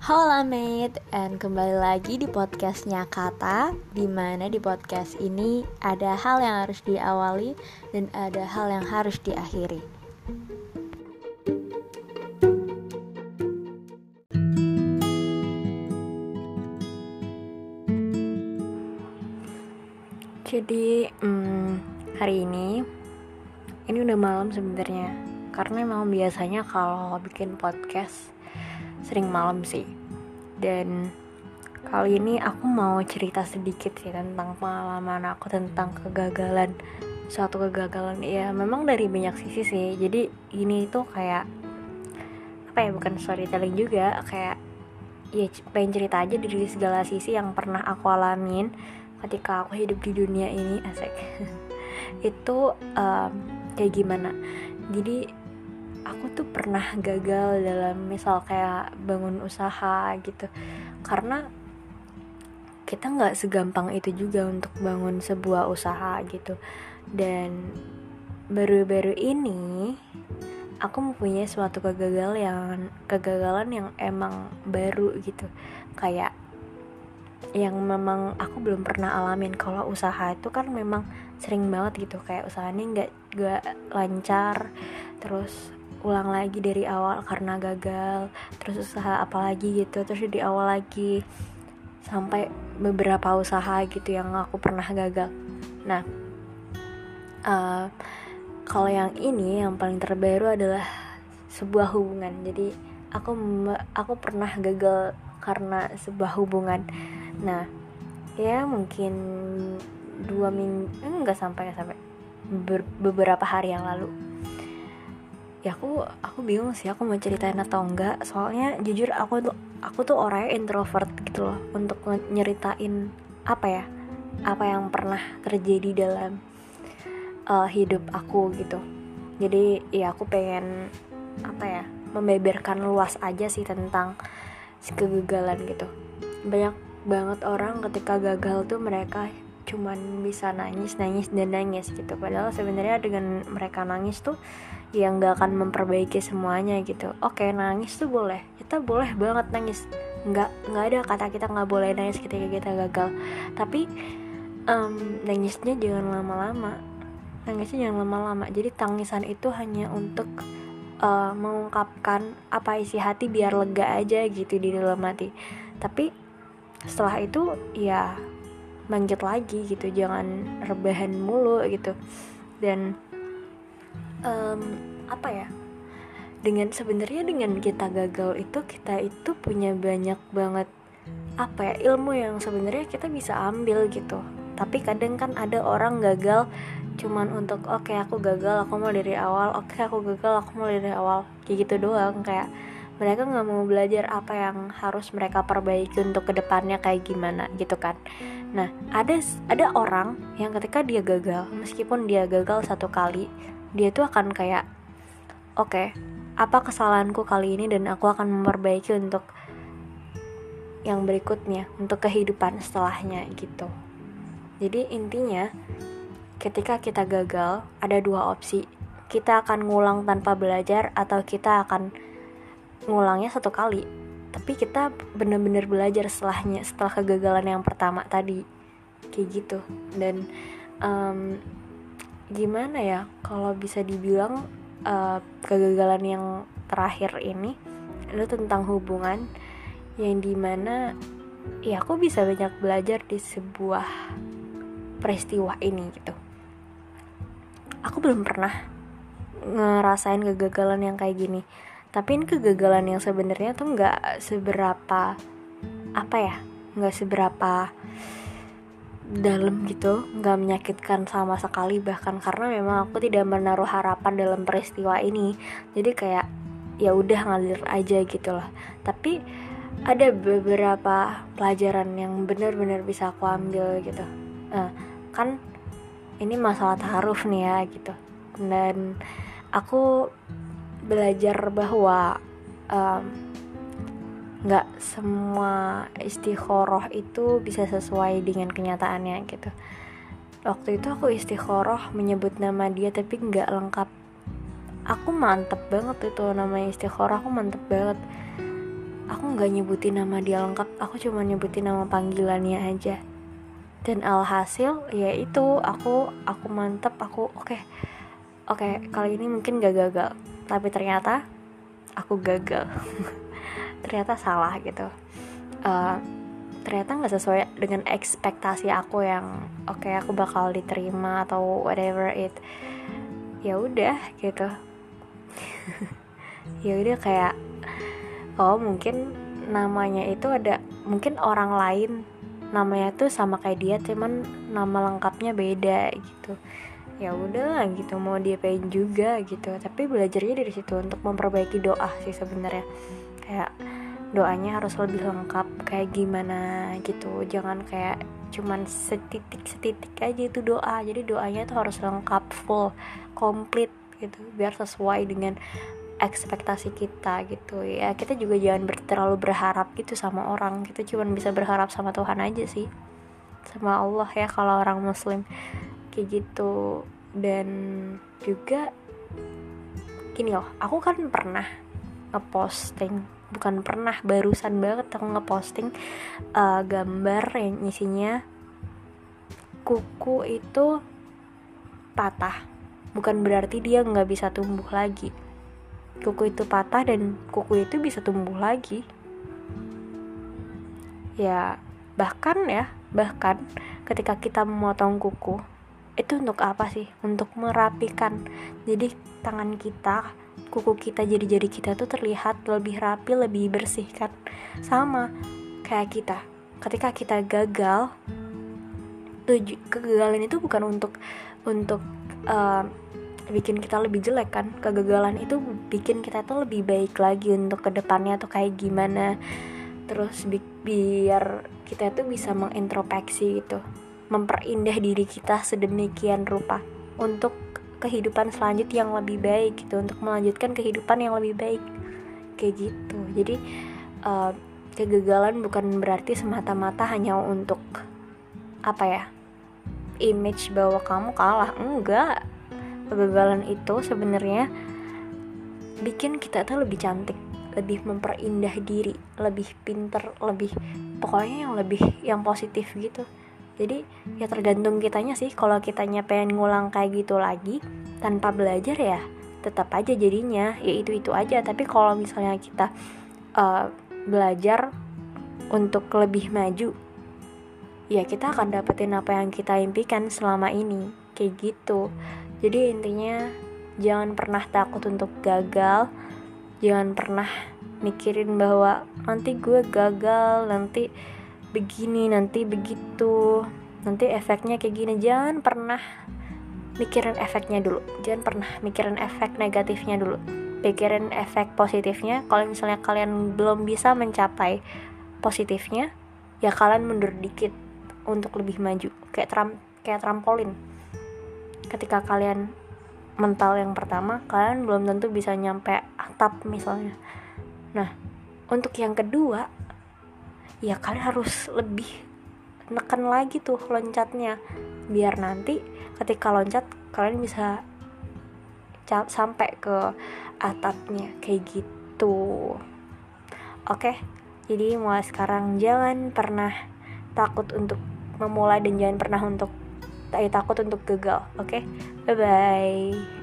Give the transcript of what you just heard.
Halo mate, and kembali lagi di podcastnya Kata Di mana di podcast ini ada hal yang harus diawali dan ada hal yang harus diakhiri. Jadi hmm, hari ini ini udah malam sebenarnya karena memang biasanya kalau bikin podcast sering malam sih. Dan kali ini aku mau cerita sedikit sih tentang pengalaman aku tentang kegagalan suatu kegagalan. Ya memang dari banyak sisi sih. Jadi ini tuh kayak apa ya bukan storytelling juga kayak ya pengen cerita aja dari segala sisi yang pernah aku alamin ketika aku hidup di dunia ini asik. Itu um, kayak gimana? Jadi aku tuh pernah gagal dalam misal kayak bangun usaha gitu. Karena kita nggak segampang itu juga untuk bangun sebuah usaha gitu. Dan baru-baru ini aku mempunyai suatu kegagalan yang kegagalan yang emang baru gitu. Kayak yang memang aku belum pernah alamin kalau usaha itu kan memang sering banget gitu. Kayak usahanya nggak nggak lancar terus ulang lagi dari awal karena gagal terus usaha apa lagi gitu terus di awal lagi sampai beberapa usaha gitu yang aku pernah gagal. Nah uh, kalau yang ini yang paling terbaru adalah sebuah hubungan. Jadi aku aku pernah gagal karena sebuah hubungan. Nah ya mungkin dua minggu enggak sampai sampai beberapa hari yang lalu ya aku aku bingung sih aku mau ceritain atau enggak. Soalnya jujur aku tuh aku tuh orangnya introvert gitu loh untuk nyeritain apa ya apa yang pernah terjadi dalam uh, hidup aku gitu. Jadi ya aku pengen apa ya membeberkan luas aja sih tentang kegagalan gitu. Banyak banget orang ketika gagal tuh mereka cuman bisa nangis nangis dan nangis gitu. Padahal sebenarnya dengan mereka nangis tuh yang gak akan memperbaiki semuanya gitu. Oke nangis tuh boleh. Kita boleh banget nangis. Nggak nggak ada kata kita nggak boleh nangis ketika kita gagal. Tapi um, nangisnya jangan lama-lama. Nangisnya jangan lama-lama. Jadi tangisan itu hanya untuk uh, mengungkapkan apa isi hati biar lega aja gitu di dalam hati. Tapi setelah itu ya bangkit lagi gitu. Jangan rebahan mulu gitu. Dan um, apa ya? Dengan sebenarnya dengan kita gagal itu kita itu punya banyak banget apa ya ilmu yang sebenarnya kita bisa ambil gitu. Tapi kadang kan ada orang gagal cuman untuk oke okay, aku gagal aku mau dari awal. Oke okay, aku gagal aku mau dari awal. Kayak gitu doang kayak mereka nggak mau belajar apa yang harus mereka perbaiki untuk ke depannya kayak gimana gitu kan. Nah ada ada orang yang ketika dia gagal meskipun dia gagal satu kali dia tuh akan kayak oke okay, apa kesalahanku kali ini dan aku akan memperbaiki untuk yang berikutnya untuk kehidupan setelahnya gitu. Jadi intinya ketika kita gagal ada dua opsi. Kita akan ngulang tanpa belajar atau kita akan ngulangnya satu kali. Tapi kita bener-bener belajar setelahnya setelah kegagalan yang pertama tadi. Kayak gitu. Dan um, gimana ya kalau bisa dibilang uh, kegagalan yang terakhir ini itu tentang hubungan yang di mana ya aku bisa banyak belajar di sebuah peristiwa ini gitu. Aku belum pernah ngerasain kegagalan yang kayak gini. Tapi ini kegagalan yang sebenarnya tuh nggak seberapa apa ya nggak seberapa dalam gitu nggak menyakitkan sama sekali bahkan karena memang aku tidak menaruh harapan dalam peristiwa ini. Jadi kayak ya udah ngalir aja gitu loh tapi ada beberapa pelajaran yang benar-benar bisa aku ambil gitu. Nah, kan ini masalah taruh nih ya gitu. Dan aku belajar bahwa um, nggak semua istikharah itu bisa sesuai dengan kenyataannya gitu. Waktu itu aku istikharah menyebut nama dia tapi nggak lengkap. Aku mantep banget itu namanya istikharah aku mantep banget. Aku nggak nyebutin nama dia lengkap aku cuma nyebutin nama panggilannya aja. Dan alhasil ya itu aku aku mantep aku oke. Okay, oke okay, kali ini mungkin gak gagal tapi ternyata aku gagal ternyata salah gitu. Uh, ternyata nggak sesuai dengan ekspektasi aku yang oke okay, aku bakal diterima atau whatever it ya udah gitu. Ya udah kayak oh mungkin namanya itu ada mungkin orang lain namanya tuh sama kayak dia cuman nama lengkapnya beda gitu. Ya udah gitu mau dia pengen juga gitu. Tapi belajarnya dari situ untuk memperbaiki doa sih sebenarnya. Kayak doanya harus lebih lengkap kayak gimana gitu. Jangan kayak cuman setitik setitik aja itu doa. Jadi doanya tuh harus lengkap full komplit gitu biar sesuai dengan ekspektasi kita gitu. Ya kita juga jangan ber, terlalu berharap gitu sama orang. Kita cuma bisa berharap sama Tuhan aja sih. Sama Allah ya kalau orang muslim. Kayak gitu. Dan juga gini loh aku kan pernah ngeposting bukan pernah barusan banget aku ngeposting uh, gambar yang isinya kuku itu patah. Bukan berarti dia nggak bisa tumbuh lagi. Kuku itu patah dan kuku itu bisa tumbuh lagi. Ya bahkan ya bahkan ketika kita memotong kuku itu untuk apa sih? Untuk merapikan. Jadi tangan kita kuku kita jari-jari kita tuh terlihat lebih rapi lebih bersih kan? Sama kayak kita. Ketika kita gagal kegagalan itu bukan untuk untuk uh, bikin kita lebih jelek kan? Kegagalan itu bikin kita tuh lebih baik lagi untuk ke depannya tuh kayak gimana. Terus bi biar kita tuh bisa mengintrospeksi gitu. Memperindah diri kita sedemikian rupa untuk kehidupan selanjutnya yang lebih baik gitu untuk melanjutkan kehidupan yang lebih baik. Kayak gitu. Jadi uh, kegagalan bukan berarti semata-mata hanya untuk apa ya image bahwa kamu kalah. Enggak. Kegagalan itu sebenarnya bikin kita tuh lebih cantik lebih memperindah diri lebih pinter lebih pokoknya yang lebih yang positif gitu jadi ya tergantung kitanya sih. Kalau kitanya pengen ngulang kayak gitu lagi tanpa belajar ya tetap aja jadinya. Ya itu itu aja. Tapi kalau misalnya kita uh, belajar untuk lebih maju ya kita akan dapetin apa yang kita impikan selama ini. Kayak gitu. Jadi intinya jangan pernah takut untuk gagal. Jangan pernah mikirin bahwa nanti gue gagal nanti begini nanti begitu. Nanti efeknya kayak gini. Jangan pernah mikirin efeknya dulu. Jangan pernah mikirin efek negatifnya dulu. Pikirin efek positifnya. Kalau misalnya kalian belum bisa mencapai positifnya ya kalian mundur dikit untuk lebih maju. Kayak tram kayak trampolin. Ketika kalian mental yang pertama kalian belum tentu bisa nyampe atap misalnya. Nah untuk yang kedua ya kalian harus lebih neken lagi tuh loncatnya biar nanti ketika loncat kalian bisa sampai ke atapnya kayak gitu. Oke jadi mulai sekarang jangan pernah takut untuk memulai dan jangan pernah untuk takut untuk gagal oke? Bye bye